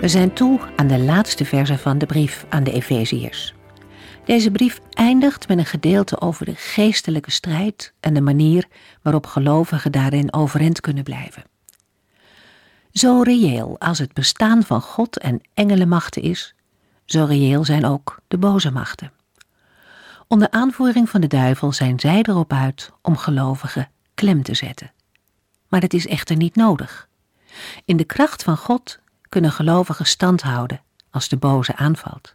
We zijn toe aan de laatste verse van de brief aan de Efeziërs. Deze brief eindigt met een gedeelte over de geestelijke strijd en de manier waarop gelovigen daarin overeind kunnen blijven. Zo reëel als het bestaan van God en engelenmachten is, zo reëel zijn ook de boze machten. Onder aanvoering van de duivel zijn zij erop uit om gelovigen klem te zetten. Maar het is echter niet nodig. In de kracht van God kunnen gelovigen stand houden als de boze aanvalt.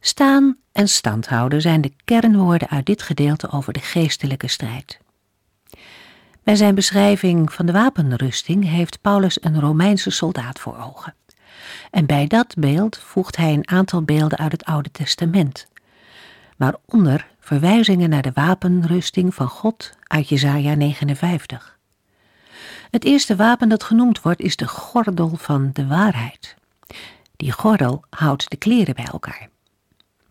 Staan en stand houden zijn de kernwoorden uit dit gedeelte over de geestelijke strijd. Bij zijn beschrijving van de wapenrusting heeft Paulus een Romeinse soldaat voor ogen. En bij dat beeld voegt hij een aantal beelden uit het Oude Testament, waaronder verwijzingen naar de wapenrusting van God uit Jesaja 59. Het eerste wapen dat genoemd wordt is de gordel van de waarheid. Die gordel houdt de kleren bij elkaar.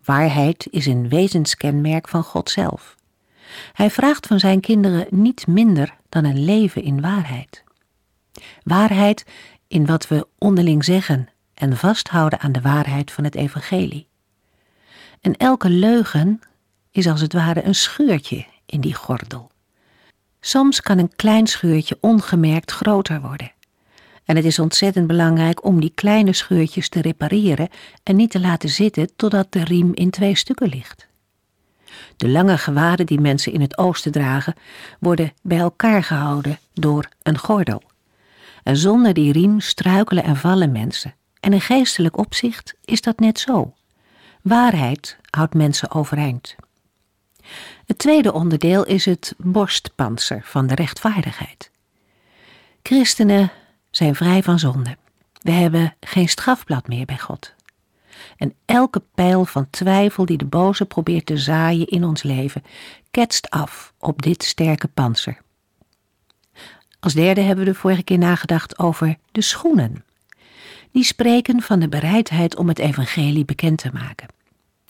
Waarheid is een wezenskenmerk van God zelf. Hij vraagt van zijn kinderen niet minder dan een leven in waarheid. Waarheid in wat we onderling zeggen en vasthouden aan de waarheid van het evangelie. En elke leugen is als het ware een scheurtje in die gordel. Soms kan een klein scheurtje ongemerkt groter worden. En het is ontzettend belangrijk om die kleine scheurtjes te repareren en niet te laten zitten totdat de riem in twee stukken ligt. De lange gewaden die mensen in het oosten dragen, worden bij elkaar gehouden door een gordel. En zonder die riem struikelen en vallen mensen. En in geestelijk opzicht is dat net zo. Waarheid houdt mensen overeind. Het tweede onderdeel is het borstpanzer van de rechtvaardigheid. Christenen zijn vrij van zonde. We hebben geen strafblad meer bij God. En elke pijl van twijfel die de boze probeert te zaaien in ons leven, ketst af op dit sterke panzer. Als derde hebben we de vorige keer nagedacht over de schoenen. Die spreken van de bereidheid om het evangelie bekend te maken.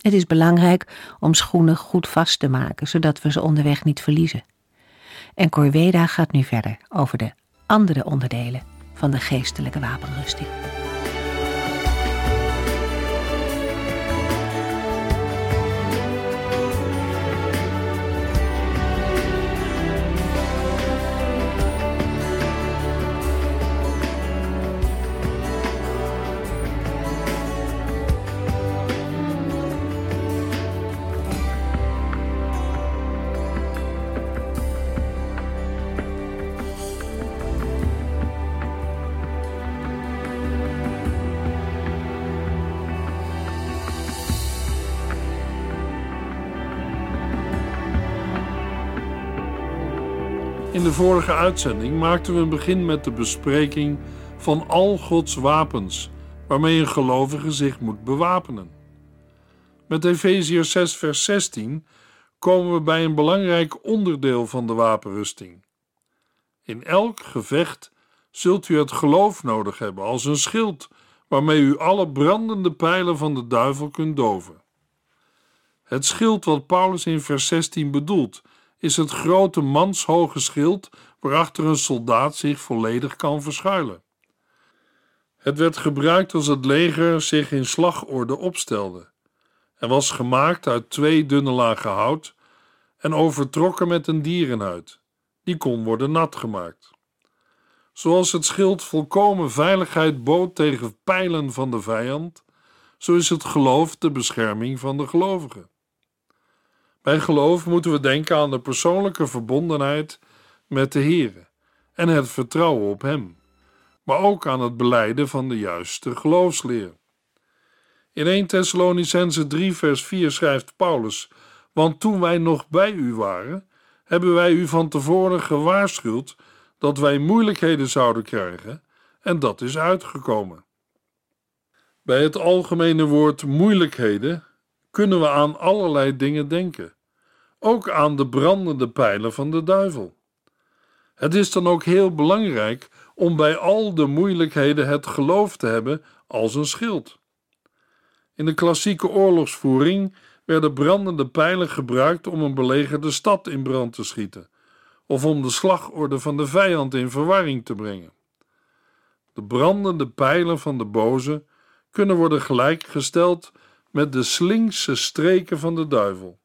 Het is belangrijk om schoenen goed vast te maken, zodat we ze onderweg niet verliezen. En Corveda gaat nu verder over de andere onderdelen van de geestelijke wapenrusting. In de vorige uitzending maakten we een begin met de bespreking van al Gods wapens waarmee een gelovige zich moet bewapenen. Met Efeziërs 6 vers 16 komen we bij een belangrijk onderdeel van de wapenrusting. In elk gevecht zult u het geloof nodig hebben als een schild waarmee u alle brandende pijlen van de duivel kunt doven. Het schild wat Paulus in vers 16 bedoelt is het grote manshoge schild waarachter een soldaat zich volledig kan verschuilen. Het werd gebruikt als het leger zich in slagorde opstelde en was gemaakt uit twee dunne lagen hout en overtrokken met een dierenhuid. Die kon worden nat gemaakt. Zoals het schild volkomen veiligheid bood tegen pijlen van de vijand, zo is het geloof de bescherming van de gelovigen. Bij geloof moeten we denken aan de persoonlijke verbondenheid met de Heer en het vertrouwen op Hem, maar ook aan het beleiden van de juiste geloofsleer. In 1 Thessalonicense 3 vers 4 schrijft Paulus, want toen wij nog bij u waren, hebben wij u van tevoren gewaarschuwd dat wij moeilijkheden zouden krijgen, en dat is uitgekomen. Bij het algemene woord moeilijkheden kunnen we aan allerlei dingen denken, ook aan de brandende pijlen van de duivel. Het is dan ook heel belangrijk om bij al de moeilijkheden het geloof te hebben als een schild. In de klassieke oorlogsvoering werden brandende pijlen gebruikt om een belegerde stad in brand te schieten of om de slagorde van de vijand in verwarring te brengen. De brandende pijlen van de boze kunnen worden gelijkgesteld met de slinkse streken van de duivel.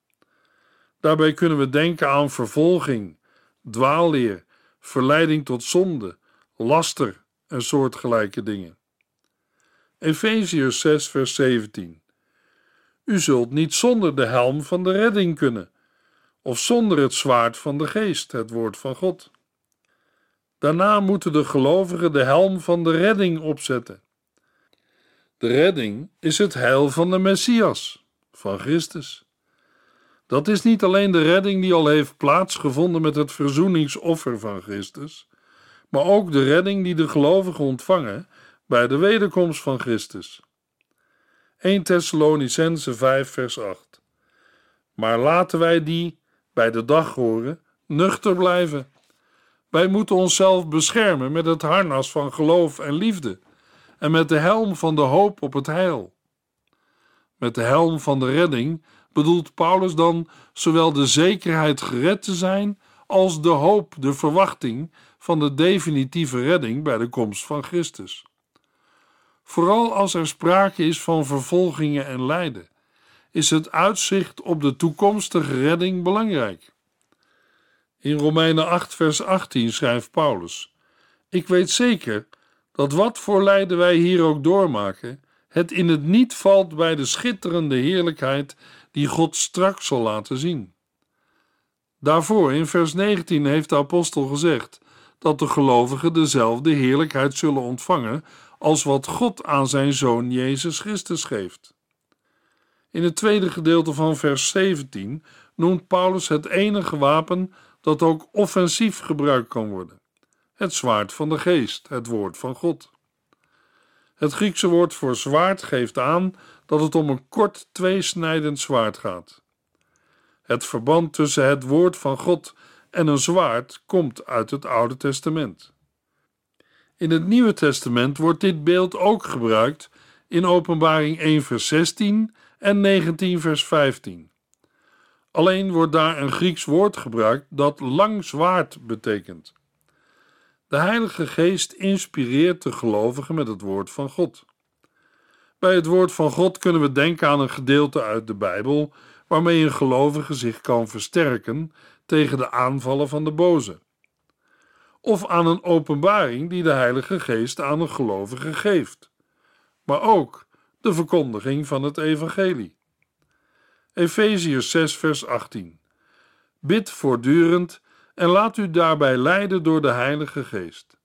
Daarbij kunnen we denken aan vervolging, dwaalleer, verleiding tot zonde, laster en soortgelijke dingen. Efeziërs 6, vers 17. U zult niet zonder de helm van de redding kunnen, of zonder het zwaard van de geest, het woord van God. Daarna moeten de gelovigen de helm van de redding opzetten. De redding is het heil van de Messias, van Christus. Dat is niet alleen de redding die al heeft plaatsgevonden met het verzoeningsoffer van Christus, maar ook de redding die de gelovigen ontvangen bij de wederkomst van Christus. 1 Thessalonicense 5 vers 8 Maar laten wij die bij de dag horen nuchter blijven. Wij moeten onszelf beschermen met het harnas van geloof en liefde en met de helm van de hoop op het heil. Met de helm van de redding bedoelt Paulus dan zowel de zekerheid gered te zijn als de hoop, de verwachting van de definitieve redding bij de komst van Christus. Vooral als er sprake is van vervolgingen en lijden, is het uitzicht op de toekomstige redding belangrijk. In Romeinen 8, vers 18 schrijft Paulus: Ik weet zeker dat wat voor lijden wij hier ook doormaken, het in het niet valt bij de schitterende heerlijkheid die God straks zal laten zien. Daarvoor in vers 19 heeft de apostel gezegd dat de gelovigen dezelfde heerlijkheid zullen ontvangen als wat God aan zijn zoon Jezus Christus geeft. In het tweede gedeelte van vers 17 noemt Paulus het enige wapen dat ook offensief gebruikt kan worden: het zwaard van de geest, het woord van God. Het Griekse woord voor zwaard geeft aan dat het om een kort tweesnijdend zwaard gaat. Het verband tussen het woord van God en een zwaard komt uit het Oude Testament. In het Nieuwe Testament wordt dit beeld ook gebruikt in Openbaring 1 vers 16 en 19 vers 15. Alleen wordt daar een Grieks woord gebruikt dat lang zwaard betekent. De Heilige Geest inspireert de gelovigen met het woord van God. Bij het woord van God kunnen we denken aan een gedeelte uit de Bijbel waarmee een gelovige zich kan versterken tegen de aanvallen van de boze. Of aan een openbaring die de Heilige Geest aan een gelovige geeft. Maar ook de verkondiging van het Evangelie. Efeziërs 6, vers 18. Bid voortdurend en laat u daarbij leiden door de Heilige Geest.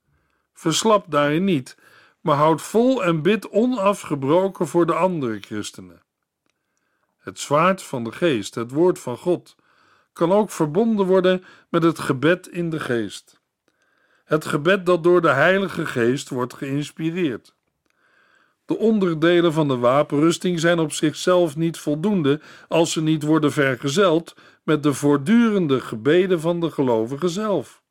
Verslap daarin niet, maar houd vol en bid onafgebroken voor de andere christenen. Het zwaard van de Geest, het woord van God, kan ook verbonden worden met het gebed in de Geest. Het gebed dat door de Heilige Geest wordt geïnspireerd. De onderdelen van de wapenrusting zijn op zichzelf niet voldoende als ze niet worden vergezeld met de voortdurende gebeden van de gelovige zelf.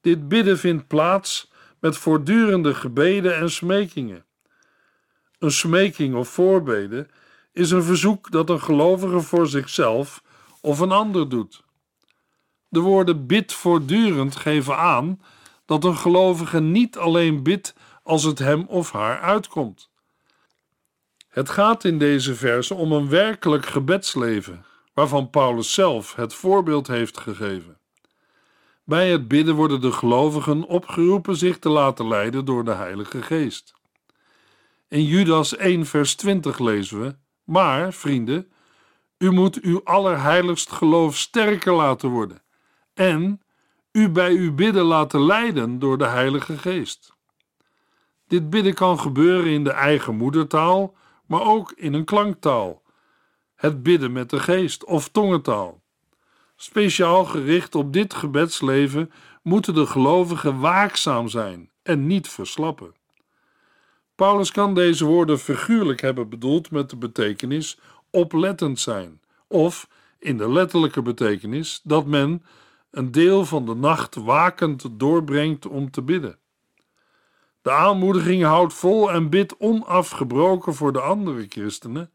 Dit bidden vindt plaats met voortdurende gebeden en smekingen. Een smeking of voorbeden is een verzoek dat een gelovige voor zichzelf of een ander doet. De woorden bid voortdurend geven aan dat een gelovige niet alleen bidt als het hem of haar uitkomt. Het gaat in deze verse om een werkelijk gebedsleven, waarvan Paulus zelf het voorbeeld heeft gegeven. Bij het bidden worden de gelovigen opgeroepen zich te laten leiden door de Heilige Geest. In Judas 1, vers 20 lezen we: Maar, vrienden, u moet uw allerheiligst geloof sterker laten worden en u bij uw bidden laten leiden door de Heilige Geest. Dit bidden kan gebeuren in de eigen moedertaal, maar ook in een klanktaal. Het bidden met de geest of tongentaal. Speciaal gericht op dit gebedsleven moeten de gelovigen waakzaam zijn en niet verslappen. Paulus kan deze woorden figuurlijk hebben bedoeld met de betekenis oplettend zijn, of in de letterlijke betekenis dat men een deel van de nacht wakend doorbrengt om te bidden. De aanmoediging houdt vol en bidt onafgebroken voor de andere christenen,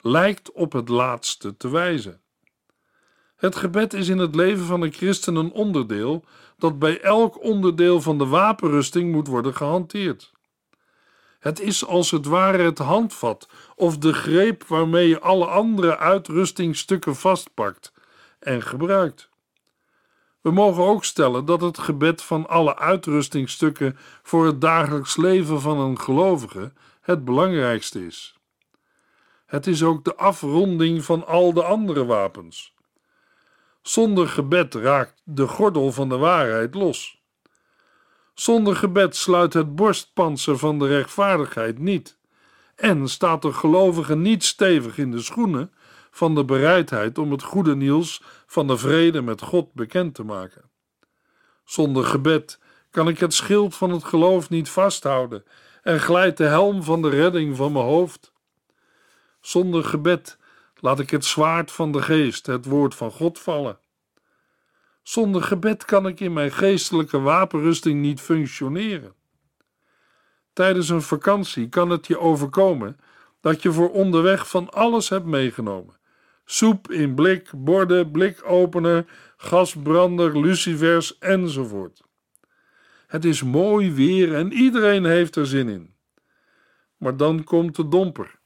lijkt op het laatste te wijzen. Het gebed is in het leven van een christen een onderdeel dat bij elk onderdeel van de wapenrusting moet worden gehanteerd. Het is als het ware het handvat of de greep waarmee je alle andere uitrustingstukken vastpakt en gebruikt. We mogen ook stellen dat het gebed van alle uitrustingstukken voor het dagelijks leven van een gelovige het belangrijkste is. Het is ook de afronding van al de andere wapens. Zonder gebed raakt de gordel van de waarheid los. Zonder gebed sluit het borstpanzer van de rechtvaardigheid niet. En staat de gelovige niet stevig in de schoenen van de bereidheid om het goede nieuws van de vrede met God bekend te maken. Zonder gebed kan ik het schild van het geloof niet vasthouden en glijdt de helm van de redding van mijn hoofd. Zonder gebed laat ik het zwaard van de geest, het woord van God, vallen. Zonder gebed kan ik in mijn geestelijke wapenrusting niet functioneren. Tijdens een vakantie kan het je overkomen dat je voor onderweg van alles hebt meegenomen: soep in blik, borden, blikopener, gasbrander, lucifers enzovoort. Het is mooi weer en iedereen heeft er zin in. Maar dan komt de domper.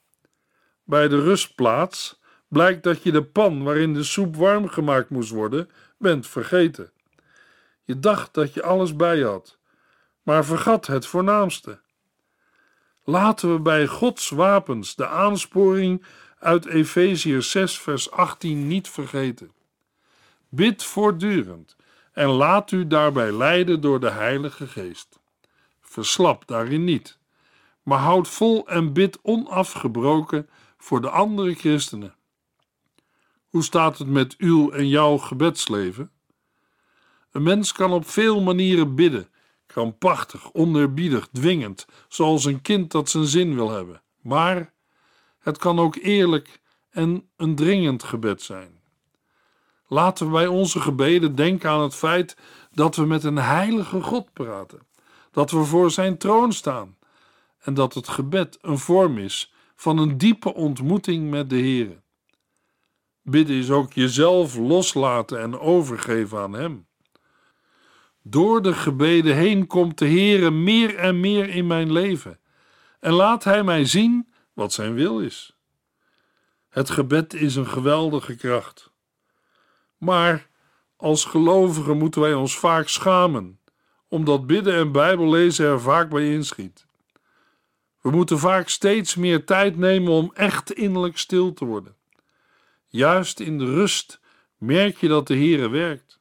Bij de rustplaats blijkt dat je de pan waarin de soep warm gemaakt moest worden, bent vergeten. Je dacht dat je alles bij had, maar vergat het voornaamste. Laten we bij Gods wapens de aansporing uit Efeziërs 6, vers 18 niet vergeten. Bid voortdurend en laat u daarbij leiden door de Heilige Geest. Verslap daarin niet, maar houd vol en bid onafgebroken voor de andere christenen. Hoe staat het met uw en jouw gebedsleven? Een mens kan op veel manieren bidden, krampachtig, onerbiedig, dwingend, zoals een kind dat zijn zin wil hebben. Maar het kan ook eerlijk en een dringend gebed zijn. Laten we bij onze gebeden denken aan het feit dat we met een heilige God praten, dat we voor zijn troon staan en dat het gebed een vorm is van een diepe ontmoeting met de Heer. Bidden is ook jezelf loslaten en overgeven aan Hem. Door de gebeden heen komt de Heere meer en meer in mijn leven en laat Hij mij zien wat Zijn wil is. Het gebed is een geweldige kracht. Maar als gelovigen moeten wij ons vaak schamen, omdat bidden en Bijbellezen er vaak bij inschiet. We moeten vaak steeds meer tijd nemen om echt innerlijk stil te worden. Juist in de rust merk je dat de Heere werkt.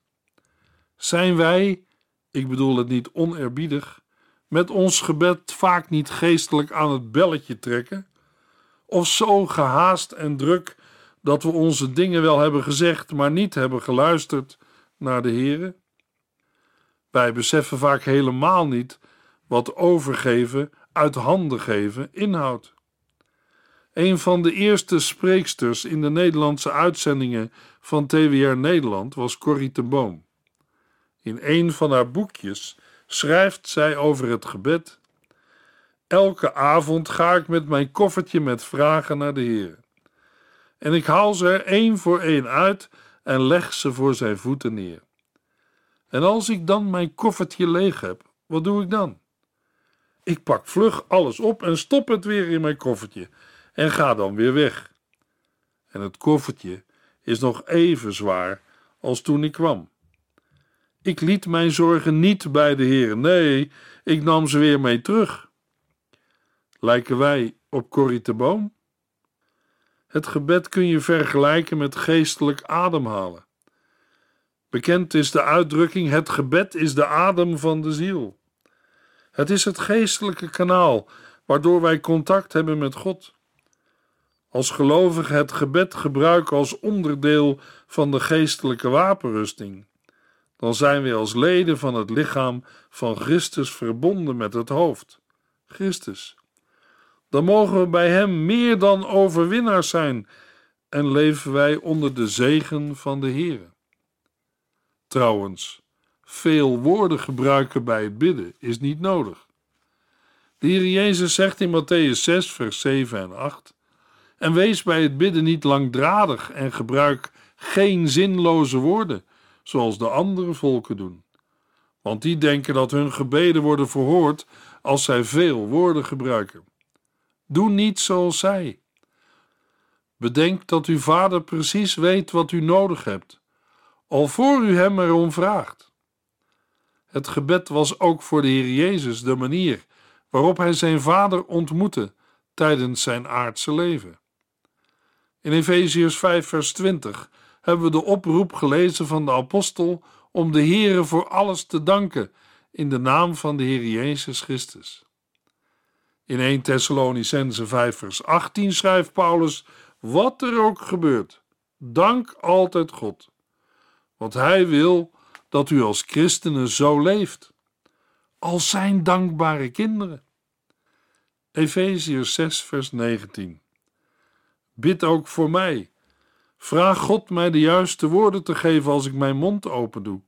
Zijn wij, ik bedoel het niet onerbiedig, met ons gebed vaak niet geestelijk aan het belletje trekken? Of zo gehaast en druk dat we onze dingen wel hebben gezegd, maar niet hebben geluisterd naar de Heere? Wij beseffen vaak helemaal niet wat overgeven, uit handen geven inhoudt. Een van de eerste spreeksters in de Nederlandse uitzendingen van TWR Nederland was Corrie ten Boom. In een van haar boekjes schrijft zij over het gebed: Elke avond ga ik met mijn koffertje met vragen naar de Heer. En ik haal ze er één voor één uit en leg ze voor zijn voeten neer. En als ik dan mijn koffertje leeg heb, wat doe ik dan? Ik pak vlug alles op en stop het weer in mijn koffertje en ga dan weer weg. En het koffertje is nog even zwaar als toen ik kwam. Ik liet mijn zorgen niet bij de Heer, nee, ik nam ze weer mee terug. Lijken wij op Corrie de Boom? Het gebed kun je vergelijken met geestelijk ademhalen. Bekend is de uitdrukking: het gebed is de adem van de ziel. Het is het geestelijke kanaal waardoor wij contact hebben met God als gelovigen het gebed gebruiken als onderdeel van de geestelijke wapenrusting, dan zijn we als leden van het lichaam van Christus verbonden met het hoofd, Christus. dan mogen we bij Hem meer dan overwinnaars zijn en leven wij onder de zegen van de Heer. Trouwens, veel woorden gebruiken bij het bidden is niet nodig. De Heer Jezus zegt in Matthäus 6, vers 7 en 8: En wees bij het bidden niet langdradig en gebruik geen zinloze woorden, zoals de andere volken doen. Want die denken dat hun gebeden worden verhoord als zij veel woorden gebruiken. Doe niet zoals zij. Bedenk dat uw vader precies weet wat u nodig hebt, al voor u hem erom vraagt. Het gebed was ook voor de Heer Jezus de manier waarop hij zijn vader ontmoette tijdens zijn aardse leven. In Efeziërs 5, vers 20 hebben we de oproep gelezen van de apostel om de Heere voor alles te danken in de naam van de Heer Jezus Christus. In 1 Thessalonicense 5 vers 18 schrijft Paulus, wat er ook gebeurt, dank altijd God, want Hij wil dat u als christenen zo leeft, als zijn dankbare kinderen. Efeziërs 6 vers 19 Bid ook voor mij. Vraag God mij de juiste woorden te geven als ik mijn mond open doe,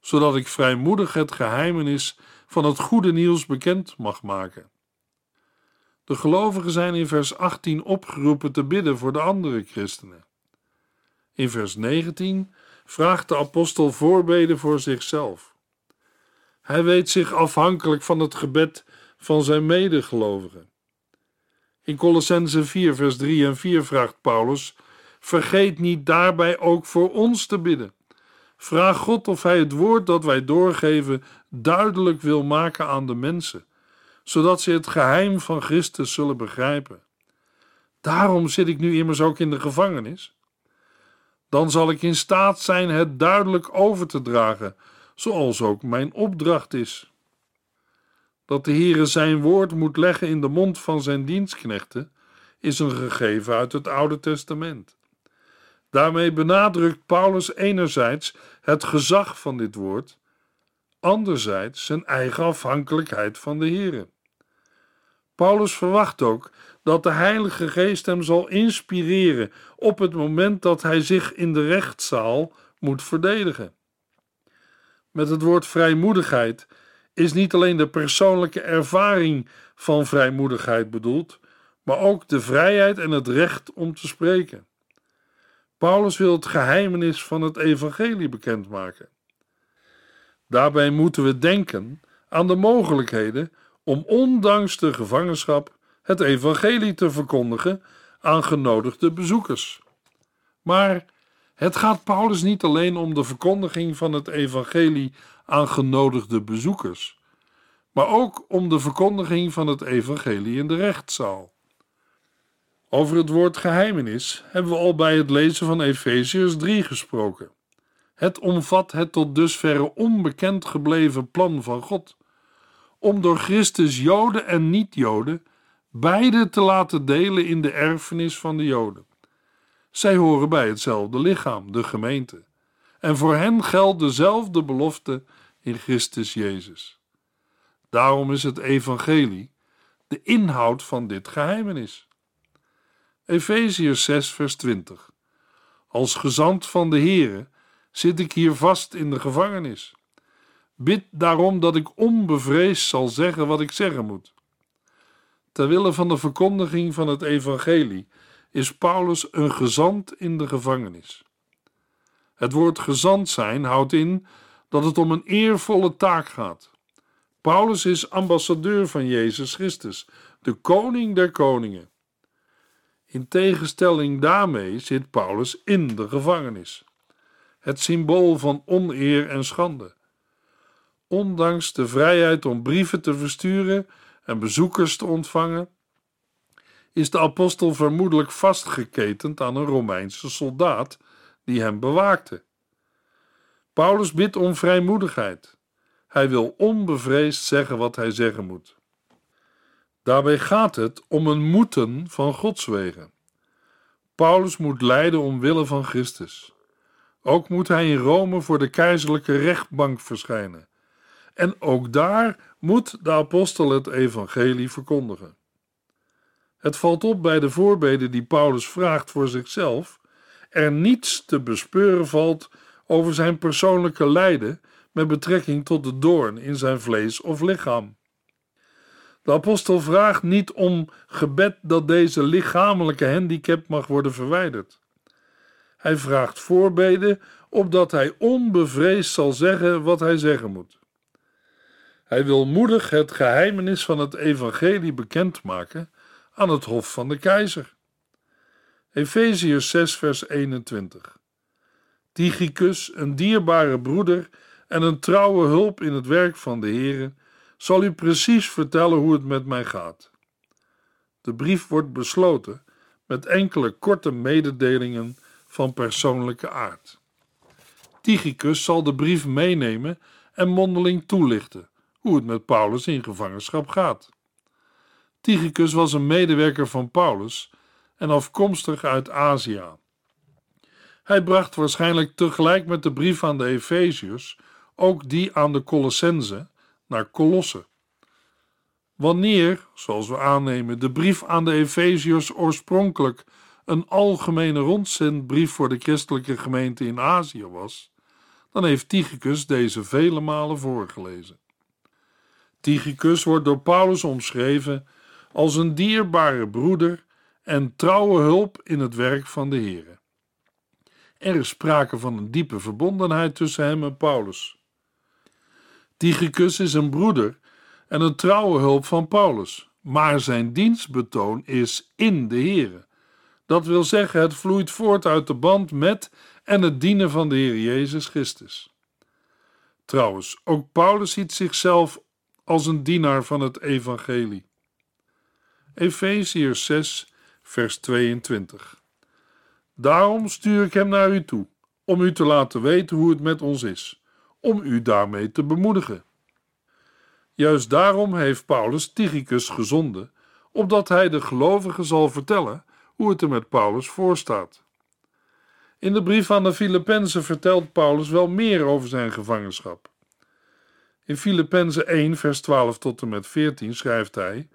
zodat ik vrijmoedig het geheimenis van het goede nieuws bekend mag maken. De gelovigen zijn in vers 18 opgeroepen te bidden voor de andere christenen. In vers 19 vraagt de apostel voorbeden voor zichzelf. Hij weet zich afhankelijk van het gebed van zijn medegelovigen. In Colossense 4, vers 3 en 4 vraagt Paulus: Vergeet niet daarbij ook voor ons te bidden. Vraag God of Hij het woord dat wij doorgeven duidelijk wil maken aan de mensen zodat ze het geheim van Christus zullen begrijpen. Daarom zit ik nu immers ook in de gevangenis. Dan zal ik in staat zijn het duidelijk over te dragen, zoals ook mijn opdracht is. Dat de Heere zijn woord moet leggen in de mond van zijn dienstknechten, is een gegeven uit het Oude Testament. Daarmee benadrukt Paulus enerzijds het gezag van dit woord, anderzijds zijn eigen afhankelijkheid van de Heere. Paulus verwacht ook dat de Heilige Geest hem zal inspireren op het moment dat hij zich in de rechtszaal moet verdedigen. Met het woord vrijmoedigheid is niet alleen de persoonlijke ervaring van vrijmoedigheid bedoeld, maar ook de vrijheid en het recht om te spreken. Paulus wil het geheimenis van het evangelie bekendmaken. Daarbij moeten we denken aan de mogelijkheden om ondanks de gevangenschap het evangelie te verkondigen aan genodigde bezoekers. Maar het gaat Paulus niet alleen om de verkondiging van het evangelie aan genodigde bezoekers, maar ook om de verkondiging van het evangelie in de rechtszaal. Over het woord geheimenis hebben we al bij het lezen van Efeziërs 3 gesproken. Het omvat het tot dusverre onbekend gebleven plan van God om door Christus Joden en niet-Joden beide te laten delen in de erfenis van de Joden. Zij horen bij hetzelfde lichaam, de gemeente, en voor hen geldt dezelfde belofte in Christus Jezus. Daarom is het evangelie de inhoud van dit geheimenis. Efeziërs 6 vers 20 Als gezant van de Here zit ik hier vast in de gevangenis. Bid daarom dat ik onbevreesd zal zeggen wat ik zeggen moet. Terwille van de verkondiging van het evangelie is Paulus een gezant in de gevangenis. Het woord gezant zijn houdt in dat het om een eervolle taak gaat. Paulus is ambassadeur van Jezus Christus, de koning der koningen. In tegenstelling daarmee zit Paulus in de gevangenis, het symbool van oneer en schande ondanks de vrijheid om brieven te versturen en bezoekers te ontvangen, is de apostel vermoedelijk vastgeketend aan een Romeinse soldaat die hem bewaakte. Paulus bidt om vrijmoedigheid. Hij wil onbevreesd zeggen wat hij zeggen moet. Daarbij gaat het om een moeten van Gods wegen. Paulus moet lijden omwille van Christus. Ook moet hij in Rome voor de keizerlijke rechtbank verschijnen en ook daar moet de apostel het evangelie verkondigen. Het valt op bij de voorbeden die Paulus vraagt voor zichzelf, er niets te bespeuren valt over zijn persoonlijke lijden met betrekking tot de doorn in zijn vlees of lichaam. De apostel vraagt niet om gebed dat deze lichamelijke handicap mag worden verwijderd. Hij vraagt voorbeden opdat hij onbevreesd zal zeggen wat hij zeggen moet. Hij wil moedig het geheimenis van het evangelie bekendmaken aan het hof van de keizer. Efeziërs 6 vers 21 Tychicus, een dierbare broeder en een trouwe hulp in het werk van de Heere, zal u precies vertellen hoe het met mij gaat. De brief wordt besloten met enkele korte mededelingen van persoonlijke aard. Tychicus zal de brief meenemen en mondeling toelichten hoe het met Paulus in gevangenschap gaat. Tychicus was een medewerker van Paulus en afkomstig uit Azië. Hij bracht waarschijnlijk tegelijk met de brief aan de Efeziërs ook die aan de Colossense naar Colosse. Wanneer, zoals we aannemen, de brief aan de Efeziërs oorspronkelijk een algemene rondzendbrief voor de christelijke gemeente in Azië was, dan heeft Tychicus deze vele malen voorgelezen. Tychicus wordt door Paulus omschreven als een dierbare broeder en trouwe hulp in het werk van de Heer. Er is sprake van een diepe verbondenheid tussen hem en Paulus. Tychicus is een broeder en een trouwe hulp van Paulus, maar zijn dienstbetoon is in de Heer. Dat wil zeggen, het vloeit voort uit de band met en het dienen van de Heer Jezus Christus. Trouwens, ook Paulus ziet zichzelf als een dienaar van het evangelie. Efeziërs 6, vers 22. Daarom stuur ik hem naar u toe, om u te laten weten hoe het met ons is, om u daarmee te bemoedigen. Juist daarom heeft Paulus Tychicus gezonden, opdat hij de gelovigen zal vertellen hoe het er met Paulus voorstaat. In de brief aan de Filippenzen vertelt Paulus wel meer over zijn gevangenschap. In Filippenzen 1, vers 12 tot en met 14 schrijft hij: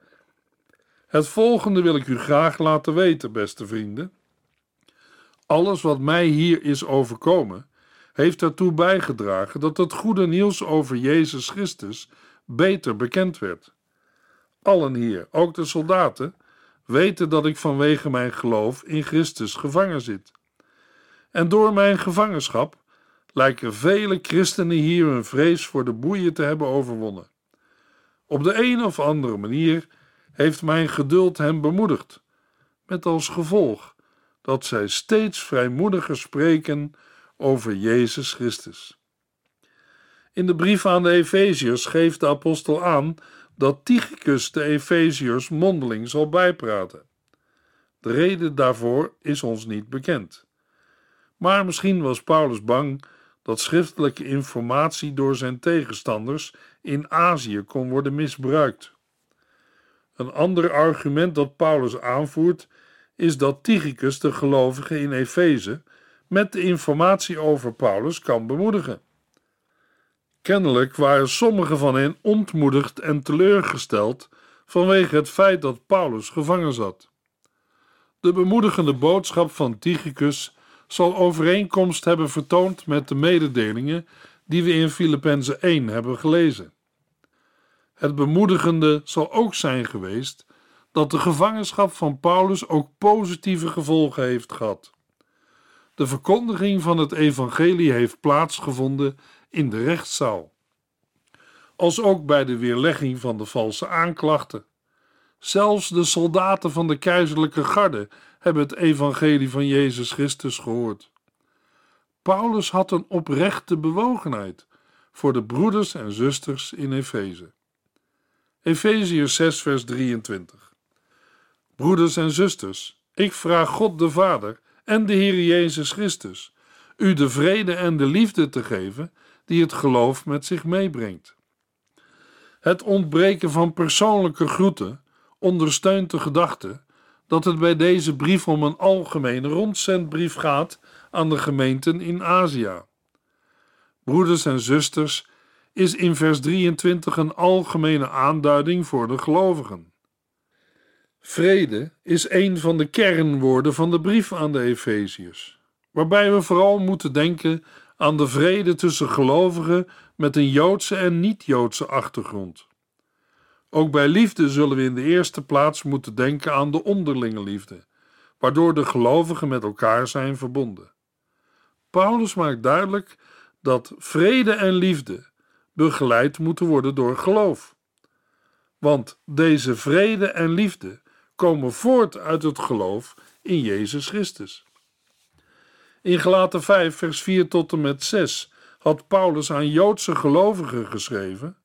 Het volgende wil ik u graag laten weten, beste vrienden. Alles wat mij hier is overkomen, heeft ertoe bijgedragen dat het goede nieuws over Jezus Christus beter bekend werd. Allen hier, ook de soldaten, weten dat ik vanwege mijn geloof in Christus gevangen zit. En door mijn gevangenschap lijken vele christenen hier hun vrees voor de boeien te hebben overwonnen. Op de een of andere manier heeft mijn geduld hen bemoedigd, met als gevolg dat zij steeds vrijmoediger spreken over Jezus Christus. In de brief aan de Efeziërs geeft de apostel aan dat Tychicus de Efeziërs mondeling zal bijpraten. De reden daarvoor is ons niet bekend. Maar misschien was Paulus bang dat schriftelijke informatie door zijn tegenstanders in Azië kon worden misbruikt. Een ander argument dat Paulus aanvoert is dat Tychicus de gelovigen in Efeze met de informatie over Paulus kan bemoedigen. Kennelijk waren sommigen van hen ontmoedigd en teleurgesteld vanwege het feit dat Paulus gevangen zat. De bemoedigende boodschap van Tychicus zal overeenkomst hebben vertoond met de mededelingen die we in Filippenzen 1 hebben gelezen. Het bemoedigende zal ook zijn geweest dat de gevangenschap van Paulus ook positieve gevolgen heeft gehad. De verkondiging van het evangelie heeft plaatsgevonden in de rechtszaal, als ook bij de weerlegging van de valse aanklachten. Zelfs de soldaten van de keizerlijke garde hebben het evangelie van Jezus Christus gehoord. Paulus had een oprechte bewogenheid voor de broeders en zusters in Efeze. Efeziërs 6 vers 23 Broeders en zusters, ik vraag God de Vader en de Heer Jezus Christus u de vrede en de liefde te geven die het geloof met zich meebrengt. Het ontbreken van persoonlijke groeten ondersteunt de gedachte dat het bij deze brief om een algemene rondzendbrief gaat aan de gemeenten in Azië. Broeders en zusters is in vers 23 een algemene aanduiding voor de gelovigen. Vrede is een van de kernwoorden van de brief aan de Efeziërs, waarbij we vooral moeten denken aan de vrede tussen gelovigen met een Joodse en niet-Joodse achtergrond. Ook bij liefde zullen we in de eerste plaats moeten denken aan de onderlinge liefde, waardoor de gelovigen met elkaar zijn verbonden. Paulus maakt duidelijk dat vrede en liefde begeleid moeten worden door geloof. Want deze vrede en liefde komen voort uit het geloof in Jezus Christus. In Galaten 5, vers 4 tot en met 6 had Paulus aan Joodse gelovigen geschreven: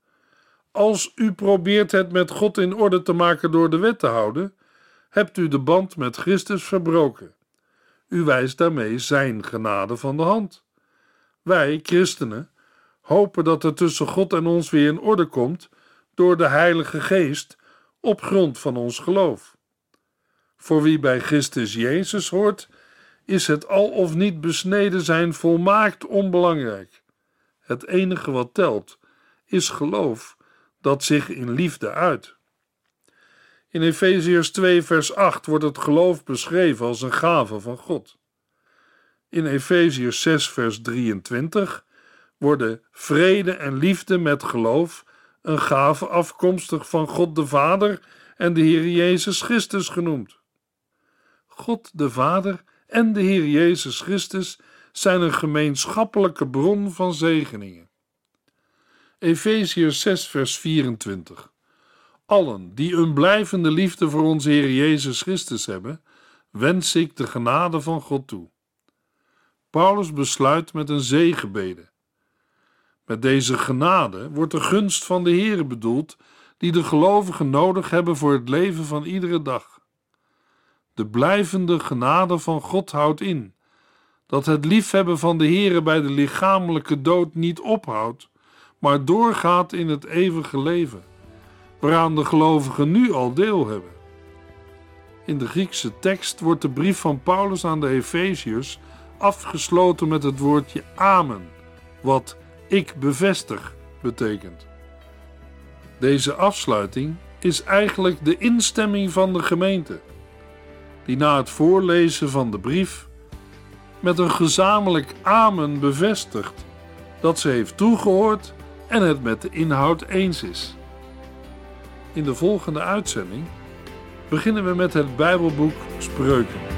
Als u probeert het met God in orde te maken door de wet te houden, hebt u de band met Christus verbroken. U wijst daarmee zijn genade van de hand. Wij, christenen, hopen dat er tussen God en ons weer in orde komt door de Heilige Geest op grond van ons geloof. Voor wie bij Christus Jezus hoort, is het al of niet besneden zijn volmaakt onbelangrijk. Het enige wat telt is geloof dat zich in liefde uit. In Efeziërs 2, vers 8 wordt het geloof beschreven als een gave van God. In Efeziërs 6, vers 23 worden vrede en liefde met geloof een gave afkomstig van God de Vader en de Heer Jezus Christus genoemd. God de Vader en de Heer Jezus Christus zijn een gemeenschappelijke bron van zegeningen. Efeziërs 6, vers 24. Allen die een blijvende liefde voor onze Heer Jezus Christus hebben, wens ik de genade van God toe. Paulus besluit met een zegenbede. Met deze genade wordt de gunst van de Heer bedoeld, die de gelovigen nodig hebben voor het leven van iedere dag. De blijvende genade van God houdt in dat het liefhebben van de Heere bij de lichamelijke dood niet ophoudt, maar doorgaat in het eeuwige leven, waaraan de gelovigen nu al deel hebben. In de Griekse tekst wordt de brief van Paulus aan de Efeziërs afgesloten met het woordje amen, wat ik bevestig betekent. Deze afsluiting is eigenlijk de instemming van de gemeente, die na het voorlezen van de brief met een gezamenlijk amen bevestigt dat ze heeft toegehoord en het met de inhoud eens is. In de volgende uitzending beginnen we met het Bijbelboek Spreuken.